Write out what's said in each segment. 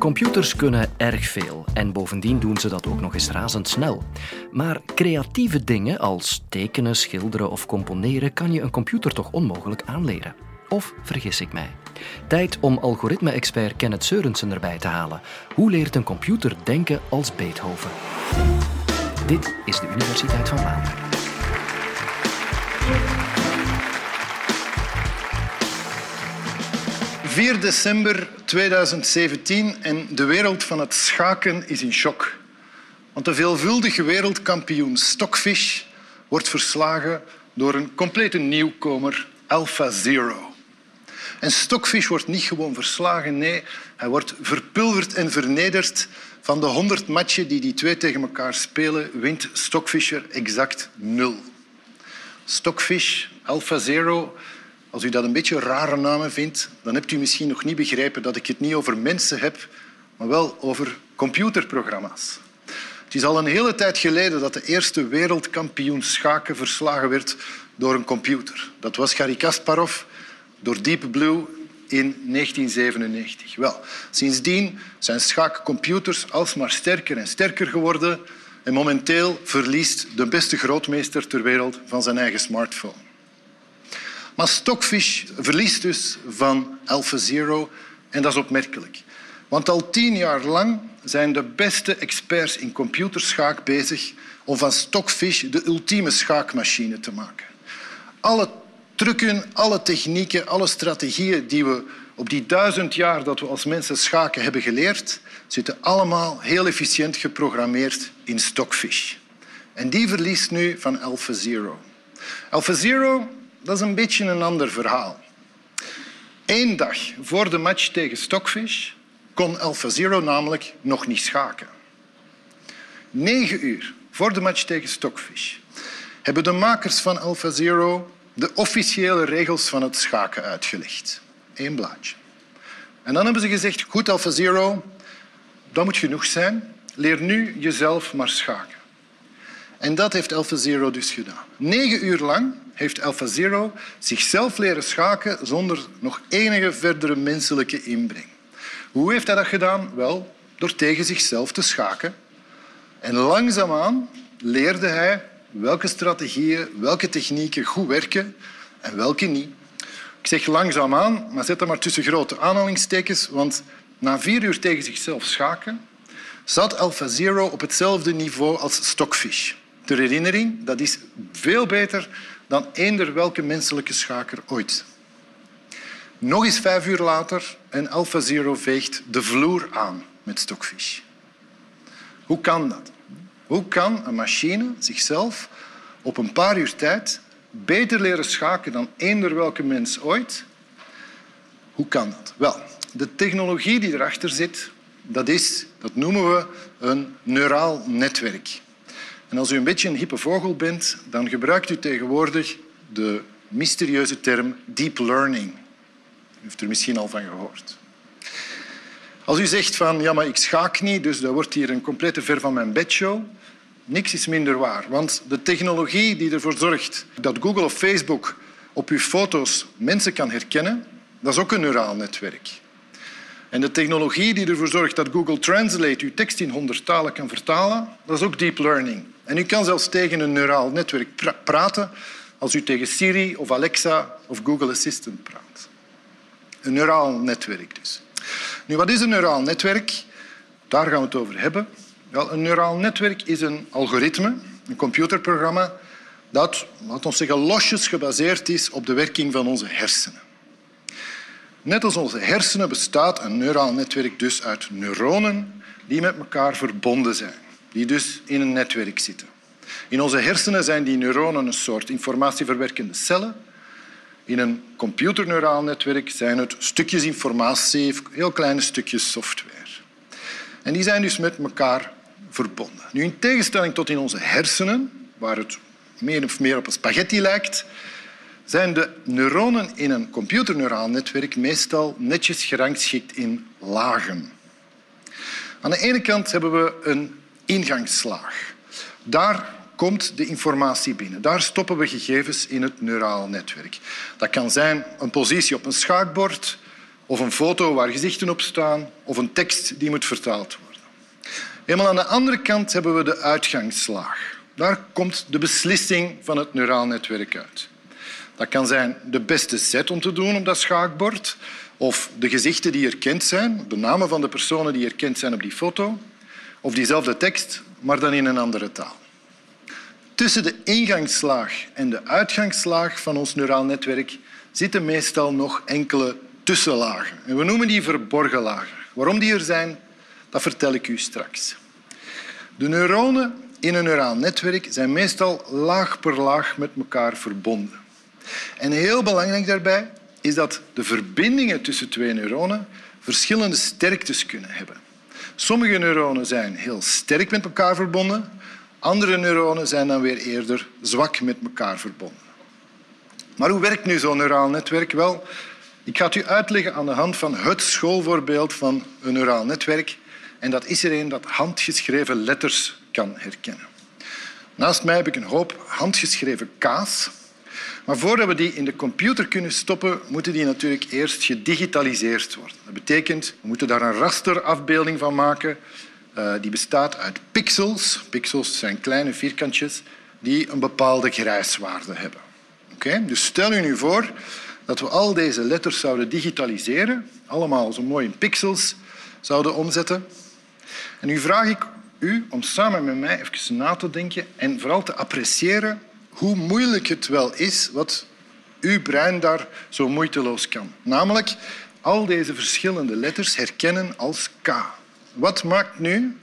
Computers kunnen erg veel en bovendien doen ze dat ook nog eens razendsnel. Maar creatieve dingen als tekenen, schilderen of componeren kan je een computer toch onmogelijk aanleren. Of vergis ik mij? Tijd om algoritme-expert Kenneth Seurensen erbij te halen. Hoe leert een computer denken als Beethoven? Dit is de Universiteit van Vlaanderen. 4 december 2017 en de wereld van het schaken is in shock. Want de veelvuldige wereldkampioen Stockfish wordt verslagen door een complete nieuwkomer, Alpha Zero. En Stockfish wordt niet gewoon verslagen, nee, hij wordt verpulverd en vernederd. Van de 100 matchen die die twee tegen elkaar spelen, wint Stockfisher exact nul. Stockfish, Alpha Zero, als u dat een beetje rare namen vindt, dan hebt u misschien nog niet begrepen dat ik het niet over mensen heb, maar wel over computerprogramma's. Het is al een hele tijd geleden dat de eerste wereldkampioen schaken verslagen werd door een computer. Dat was Garry Kasparov door Deep Blue in 1997. Wel, sindsdien zijn schaakcomputers alsmaar sterker en sterker geworden en momenteel verliest de beste grootmeester ter wereld van zijn eigen smartphone. Maar Stockfish verliest dus van AlphaZero en dat is opmerkelijk. Want al tien jaar lang zijn de beste experts in computerschaak bezig om van Stockfish de ultieme schaakmachine te maken. Alle trucken, alle technieken, alle strategieën die we op die duizend jaar dat we als mensen schaken hebben geleerd, zitten allemaal heel efficiënt geprogrammeerd in Stockfish. En die verliest nu van AlphaZero. AlphaZero dat is een beetje een ander verhaal. Eén dag voor de match tegen Stockfish kon AlphaZero namelijk nog niet schaken. Negen uur voor de match tegen Stockfish hebben de makers van AlphaZero de officiële regels van het schaken uitgelegd. Eén blaadje. En dan hebben ze gezegd, goed AlphaZero, dat moet genoeg zijn. Leer nu jezelf maar schaken. En dat heeft AlphaZero dus gedaan. Negen uur lang heeft AlphaZero zichzelf leren schaken zonder nog enige verdere menselijke inbreng. Hoe heeft hij dat gedaan? Wel, door tegen zichzelf te schaken. En langzaamaan leerde hij welke strategieën, welke technieken goed werken en welke niet. Ik zeg langzaamaan, maar zet dat maar tussen grote aanhalingstekens, want na vier uur tegen zichzelf schaken zat AlphaZero op hetzelfde niveau als Stockfish. Ter herinnering, dat is veel beter dan eender welke menselijke schaker ooit. Nog eens vijf uur later en AlphaZero veegt de vloer aan met Stockfish. Hoe kan dat? Hoe kan een machine zichzelf op een paar uur tijd beter leren schaken dan eender welke mens ooit? Hoe kan dat? Wel, de technologie die erachter zit, dat, is, dat noemen we een neuraal netwerk. En als u een beetje een hippe vogel bent, dan gebruikt u tegenwoordig de mysterieuze term deep learning. U heeft er misschien al van gehoord. Als u zegt van ja, maar ik schaak niet, dus dat wordt hier een complete ver van mijn bedshow. Niks is minder waar, want de technologie die ervoor zorgt dat Google of Facebook op uw foto's mensen kan herkennen, dat is ook een neuraal netwerk. En de technologie die ervoor zorgt dat Google Translate uw tekst in honderd talen kan vertalen, dat is ook deep learning. En u kan zelfs tegen een neuraal netwerk praten als u tegen Siri of Alexa of Google Assistant praat. Een neuraal netwerk dus. Nu, wat is een neuraal netwerk? Daar gaan we het over hebben. Wel, een neuraal netwerk is een algoritme, een computerprogramma, dat, laten we zeggen, losjes gebaseerd is op de werking van onze hersenen. Net als onze hersenen bestaat een neuraal netwerk dus uit neuronen die met elkaar verbonden zijn die dus in een netwerk zitten. In onze hersenen zijn die neuronen een soort informatieverwerkende cellen. In een computerneuraal netwerk zijn het stukjes informatie, heel kleine stukjes software. En die zijn dus met elkaar verbonden. Nu, in tegenstelling tot in onze hersenen, waar het meer of meer op een spaghetti lijkt, zijn de neuronen in een computerneuraal netwerk meestal netjes gerangschikt in lagen. Aan de ene kant hebben we een ingangslaag. Daar komt de informatie binnen. Daar stoppen we gegevens in het neuraal netwerk. Dat kan zijn een positie op een schaakbord of een foto waar gezichten op staan, of een tekst die moet vertaald worden. Helemaal aan de andere kant hebben we de uitgangslaag. Daar komt de beslissing van het neuraal netwerk uit. Dat kan zijn de beste set om te doen op dat schaakbord, of de gezichten die erkend zijn, de namen van de personen die erkend zijn op die foto, of diezelfde tekst, maar dan in een andere taal. Tussen de ingangslaag en de uitgangslaag van ons neuraal netwerk zitten meestal nog enkele tussenlagen. En we noemen die verborgen lagen. Waarom die er zijn, dat vertel ik u straks. De neuronen in een neuraal netwerk zijn meestal laag per laag met elkaar verbonden. En heel belangrijk daarbij is dat de verbindingen tussen twee neuronen verschillende sterktes kunnen hebben. Sommige neuronen zijn heel sterk met elkaar verbonden, andere neuronen zijn dan weer eerder zwak met elkaar verbonden. Maar hoe werkt nu zo'n neuraal netwerk? Wel, ik ga het u uitleggen aan de hand van het schoolvoorbeeld van een neuraal netwerk. En dat is er een dat handgeschreven letters kan herkennen. Naast mij heb ik een hoop handgeschreven K's. Maar voordat we die in de computer kunnen stoppen, moeten die natuurlijk eerst gedigitaliseerd worden. Dat betekent, we moeten daar een rasterafbeelding van maken. Uh, die bestaat uit pixels. Pixels zijn kleine vierkantjes die een bepaalde grijswaarde hebben. Okay? Dus stel u nu voor dat we al deze letters zouden digitaliseren, allemaal zo mooi in pixels zouden omzetten. En nu vraag ik u om samen met mij even na te denken en vooral te appreciëren hoe moeilijk het wel is wat uw brein daar zo moeiteloos kan. Namelijk al deze verschillende letters herkennen als K. Wat maakt nu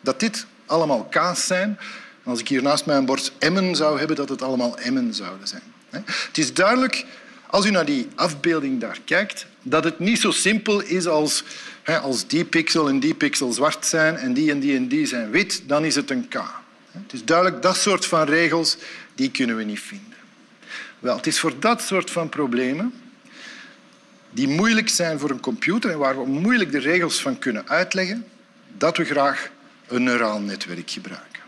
dat dit allemaal K's zijn? Als ik hier naast mij een bord M'en zou hebben, dat het allemaal M'en zouden zijn. Het is duidelijk, als u naar die afbeelding daar kijkt, dat het niet zo simpel is als als die pixel en die pixel zwart zijn en die en die en die zijn wit, dan is het een K. Het is duidelijk, dat soort van regels die kunnen we niet vinden. Wel, het is voor dat soort van problemen die moeilijk zijn voor een computer en waar we moeilijk de regels van kunnen uitleggen, dat we graag een neuraal netwerk gebruiken.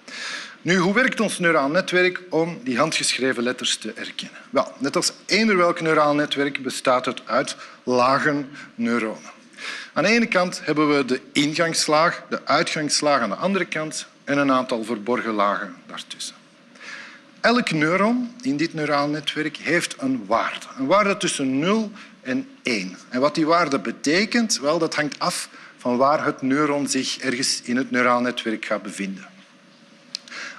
Nu, hoe werkt ons neuraal netwerk om die handgeschreven letters te herkennen? Wel, net als eender welk neuraal netwerk bestaat het uit lagen neuronen. Aan de ene kant hebben we de ingangslaag, de uitgangslaag aan de andere kant en een aantal verborgen lagen daartussen. Elk neuron in dit neuraal netwerk heeft een waarde. Een waarde tussen 0 en 1. En wat die waarde betekent, wel, dat hangt af van waar het neuron zich ergens in het neuraal netwerk gaat bevinden.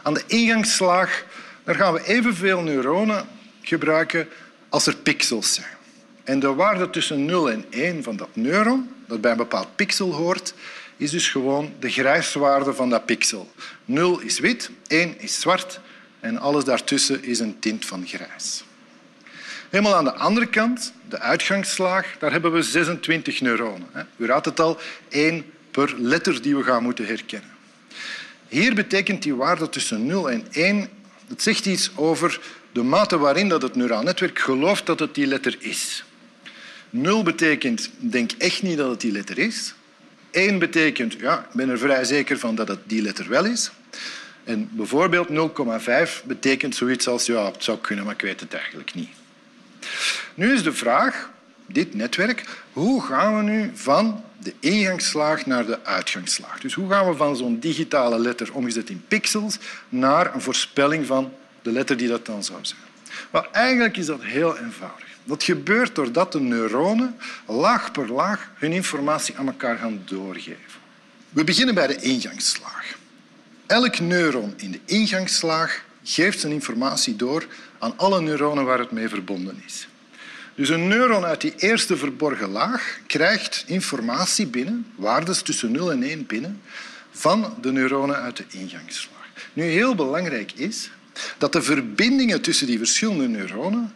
Aan de ingangslaag daar gaan we evenveel neuronen gebruiken als er pixels zijn. En de waarde tussen 0 en 1 van dat neuron, dat bij een bepaald pixel hoort, is dus gewoon de grijswaarde van dat pixel. 0 is wit, 1 is zwart en alles daartussen is een tint van grijs. Helemaal aan de andere kant, de uitgangslaag, daar hebben we 26 neuronen. U raadt het al, één per letter die we gaan moeten herkennen. Hier betekent die waarde tussen 0 en 1, dat zegt iets over de mate waarin dat het neuraal netwerk gelooft dat het die letter is. 0 betekent, denk echt niet dat het die letter is. 1 betekent, ja, ik ben er vrij zeker van dat het die letter wel is. En bijvoorbeeld 0,5 betekent zoiets als, ja, het zou kunnen, maar ik weet het eigenlijk niet. Nu is de vraag, dit netwerk, hoe gaan we nu van de ingangslaag naar de uitgangslaag? Dus hoe gaan we van zo'n digitale letter omgezet in pixels naar een voorspelling van de letter die dat dan zou zijn? Wel, eigenlijk is dat heel eenvoudig. Dat gebeurt doordat de neuronen laag per laag hun informatie aan elkaar gaan doorgeven. We beginnen bij de ingangslaag. Elk neuron in de ingangslaag geeft zijn informatie door aan alle neuronen waar het mee verbonden is. Dus een neuron uit die eerste verborgen laag krijgt informatie binnen, waardes tussen 0 en 1 binnen, van de neuronen uit de ingangslaag. Nu, heel belangrijk is dat de verbindingen tussen die verschillende neuronen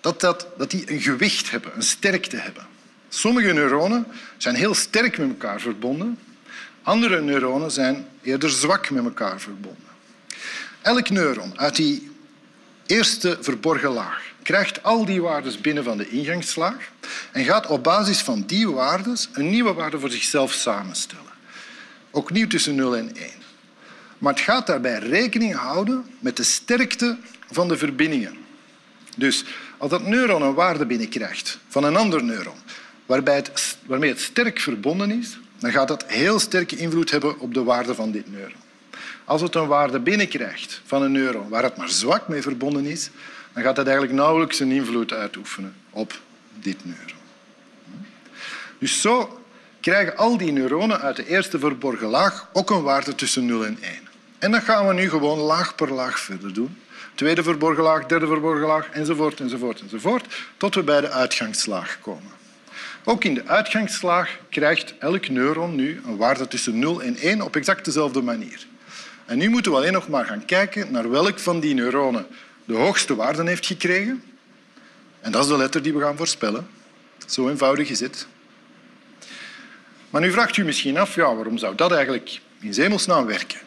dat, dat, dat die een gewicht hebben, een sterkte hebben. Sommige neuronen zijn heel sterk met elkaar verbonden. Andere neuronen zijn eerder zwak met elkaar verbonden. Elk neuron uit die eerste verborgen laag krijgt al die waarden binnen van de ingangslaag en gaat op basis van die waarden een nieuwe waarde voor zichzelf samenstellen. Ook nieuw tussen 0 en 1. Maar het gaat daarbij rekening houden met de sterkte van de verbindingen. Dus als dat neuron een waarde binnenkrijgt van een ander neuron, waarbij het, waarmee het sterk verbonden is, dan gaat dat heel sterke invloed hebben op de waarde van dit neuron. Als het een waarde binnenkrijgt van een neuron waar het maar zwak mee verbonden is, dan gaat dat eigenlijk nauwelijks een invloed uitoefenen op dit neuron. Dus zo krijgen al die neuronen uit de eerste verborgen laag ook een waarde tussen 0 en 1. En dat gaan we nu gewoon laag per laag verder doen. Tweede verborgen laag, derde verborgen laag, enzovoort, enzovoort, enzovoort, tot we bij de uitgangslaag komen. Ook in de uitgangslaag krijgt elk neuron nu een waarde tussen 0 en 1 op exact dezelfde manier. En nu moeten we alleen nog maar gaan kijken naar welk van die neuronen de hoogste waarde heeft gekregen. En dat is de letter die we gaan voorspellen. Zo eenvoudig is het. Maar nu vraagt u misschien af, ja, waarom zou dat eigenlijk in zemelsnaam werken?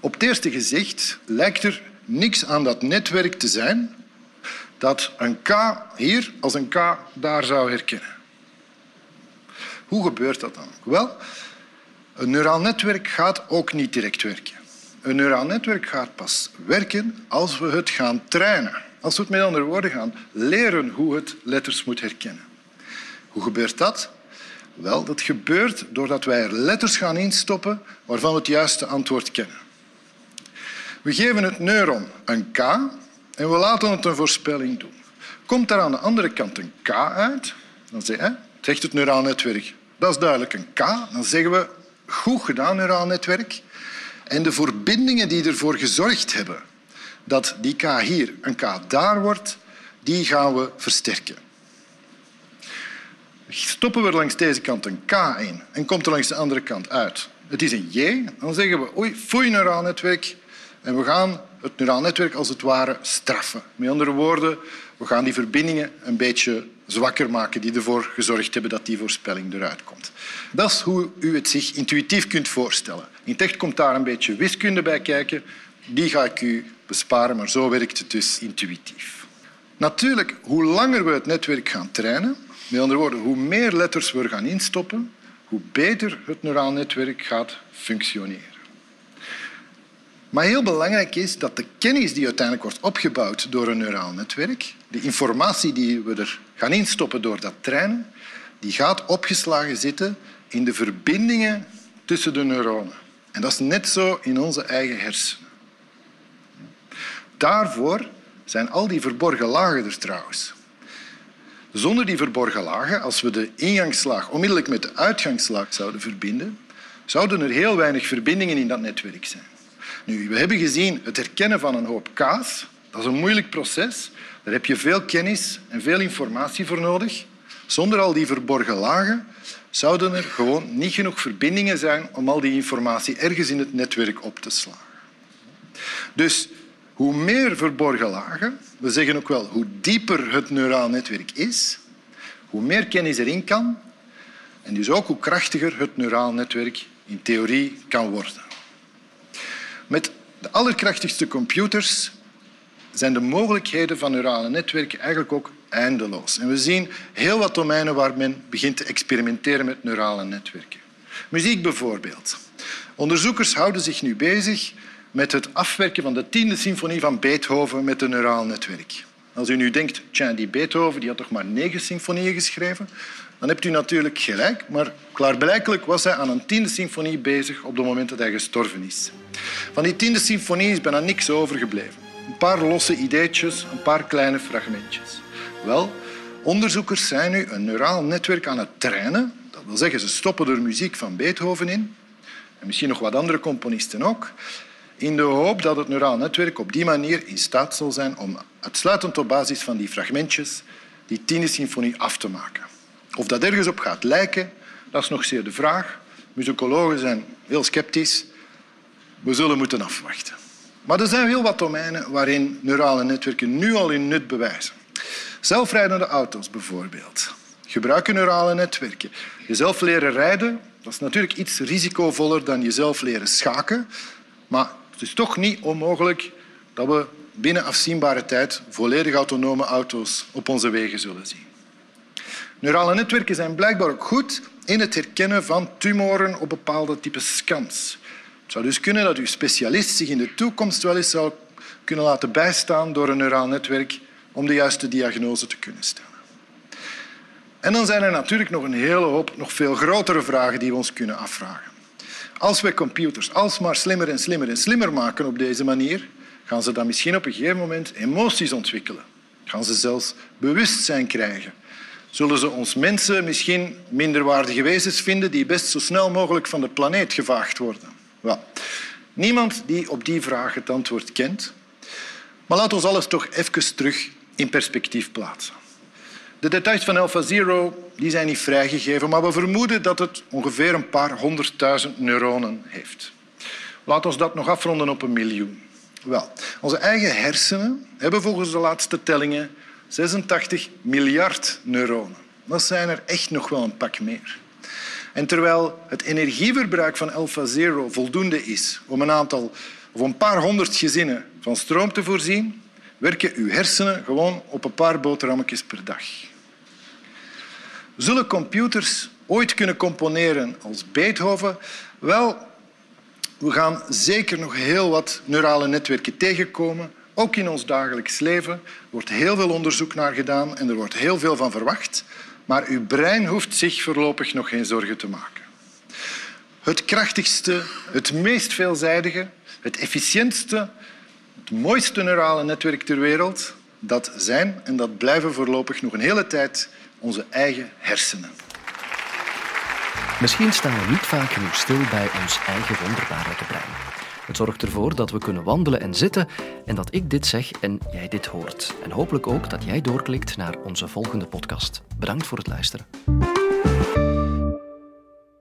Op het eerste gezicht lijkt er niks aan dat netwerk te zijn dat een K hier als een K daar zou herkennen. Hoe gebeurt dat dan? Wel, een neuraal netwerk gaat ook niet direct werken. Een neuraal netwerk gaat pas werken als we het gaan trainen. Als we het met andere woorden gaan leren hoe het letters moet herkennen. Hoe gebeurt dat? Wel, dat gebeurt doordat wij er letters gaan instoppen waarvan we het juiste antwoord kennen. We geven het neuron een K en we laten het een voorspelling doen. Komt er aan de andere kant een K uit, dan zegt het neuraal netwerk, dat is duidelijk een K. Dan zeggen we, goed gedaan neuraal netwerk. En de verbindingen die ervoor gezorgd hebben dat die K hier een K daar wordt, die gaan we versterken. Stoppen we langs deze kant een K in en komt er langs de andere kant uit. Het is een J, dan zeggen we oei, foei neuraal netwerk en we gaan het neuraal netwerk als het ware straffen. Met andere woorden, we gaan die verbindingen een beetje zwakker maken die ervoor gezorgd hebben dat die voorspelling eruit komt. Dat is hoe u het zich intuïtief kunt voorstellen. In het echt komt daar een beetje wiskunde bij kijken. Die ga ik u besparen, maar zo werkt het dus intuïtief. Natuurlijk, hoe langer we het netwerk gaan trainen, met andere woorden, hoe meer letters we gaan instoppen, hoe beter het neuraal netwerk gaat functioneren. Maar heel belangrijk is dat de kennis die uiteindelijk wordt opgebouwd door een neuraal netwerk, de informatie die we er gaan instoppen door dat trainen, die gaat opgeslagen zitten in de verbindingen tussen de neuronen. En dat is net zo in onze eigen hersenen. Daarvoor zijn al die verborgen lagen er trouwens. Zonder die verborgen lagen, als we de ingangslaag onmiddellijk met de uitgangslaag zouden verbinden, zouden er heel weinig verbindingen in dat netwerk zijn. Nu, we hebben gezien het herkennen van een hoop kaas. Dat is een moeilijk proces. Daar heb je veel kennis en veel informatie voor nodig. Zonder al die verborgen lagen zouden er gewoon niet genoeg verbindingen zijn om al die informatie ergens in het netwerk op te slaan. Dus hoe meer verborgen lagen, we zeggen ook wel hoe dieper het neuraal netwerk is, hoe meer kennis erin kan en dus ook hoe krachtiger het neuraal netwerk in theorie kan worden. Met de allerkrachtigste computers zijn de mogelijkheden van neurale netwerken eigenlijk ook eindeloos. En we zien heel wat domeinen waar men begint te experimenteren met neurale netwerken. Muziek bijvoorbeeld. Onderzoekers houden zich nu bezig met het afwerken van de tiende symfonie van Beethoven met een neuraal netwerk. Als u nu denkt, tja, die Beethoven die had toch maar negen symfonieën geschreven, dan hebt u natuurlijk gelijk, maar klaarblijkelijk was hij aan een tiende symfonie bezig op het moment dat hij gestorven is. Van die tiende symfonie is bijna niks overgebleven. Een paar losse ideetjes, een paar kleine fragmentjes. Wel, onderzoekers zijn nu een neuraal netwerk aan het trainen. Dat wil zeggen, ze stoppen er muziek van Beethoven in. En misschien nog wat andere componisten ook. In de hoop dat het neuraal netwerk op die manier in staat zal zijn om uitsluitend op basis van die fragmentjes die tiende symfonie af te maken. Of dat ergens op gaat lijken, dat is nog zeer de vraag. Musicologen zijn heel sceptisch. We zullen moeten afwachten. Maar er zijn heel wat domeinen waarin neurale netwerken nu al hun nut bewijzen. Zelfrijdende auto's bijvoorbeeld gebruiken neurale netwerken. Jezelf leren rijden, dat is natuurlijk iets risicovoller dan jezelf leren schaken. Maar het is toch niet onmogelijk dat we binnen afzienbare tijd volledig autonome auto's op onze wegen zullen zien. Neurale netwerken zijn blijkbaar ook goed in het herkennen van tumoren op bepaalde types scans. Het zou dus kunnen dat uw specialist zich in de toekomst wel eens zou kunnen laten bijstaan door een neuraal netwerk om de juiste diagnose te kunnen stellen. En dan zijn er natuurlijk nog een hele hoop nog veel grotere vragen die we ons kunnen afvragen. Als wij computers alsmaar slimmer en slimmer en slimmer maken op deze manier, gaan ze dan misschien op een gegeven moment emoties ontwikkelen. Gaan ze zelfs bewustzijn krijgen. Zullen ze ons mensen misschien minderwaardige wezens vinden die best zo snel mogelijk van de planeet gevaagd worden? Wel, niemand die op die vraag het antwoord kent. Maar laat ons alles toch even terug in perspectief plaatsen. De details van AlphaZero die zijn niet vrijgegeven, maar we vermoeden dat het ongeveer een paar honderdduizend neuronen heeft. Laat ons dat nog afronden op een miljoen. Wel, onze eigen hersenen hebben volgens de laatste tellingen 86 miljard neuronen. Dat zijn er echt nog wel een pak meer. En terwijl het energieverbruik van AlphaZero voldoende is om een aantal of een paar honderd gezinnen van stroom te voorzien, werken uw hersenen gewoon op een paar boterhammetjes per dag. Zullen computers ooit kunnen componeren als Beethoven? Wel, we gaan zeker nog heel wat neurale netwerken tegenkomen. Ook in ons dagelijks leven. Wordt heel veel onderzoek naar gedaan en er wordt heel veel van verwacht. Maar uw brein hoeft zich voorlopig nog geen zorgen te maken. Het krachtigste, het meest veelzijdige, het efficiëntste, het mooiste neurale netwerk ter wereld, dat zijn en dat blijven voorlopig nog een hele tijd onze eigen hersenen. Misschien staan we niet vaak genoeg stil bij ons eigen wonderbaarlijke brein. Het zorgt ervoor dat we kunnen wandelen en zitten en dat ik dit zeg en jij dit hoort. En hopelijk ook dat jij doorklikt naar onze volgende podcast. Bedankt voor het luisteren.